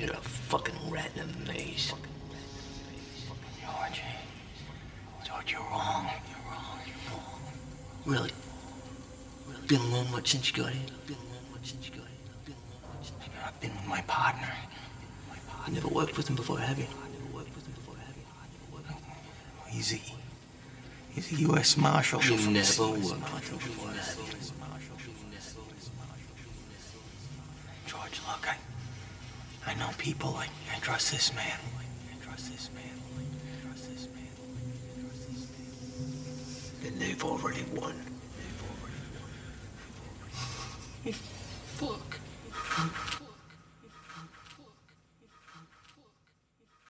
You're a fucking rat in a maze. George. George, you're wrong. You're wrong. You're wrong. Really? Been alone much since you got here? Been alone much since you got here? Been alone much since you got I've been with my partner. You never worked with him before, have you? Never worked with him before, have you? Never worked with him. He's a, he's a U.S. Marshal. You never US worked with him before, have you? George, look, I, I know people. I, I trust this man. I trust this man. I trust this man. I trust this man. Then they've already won. Fuck.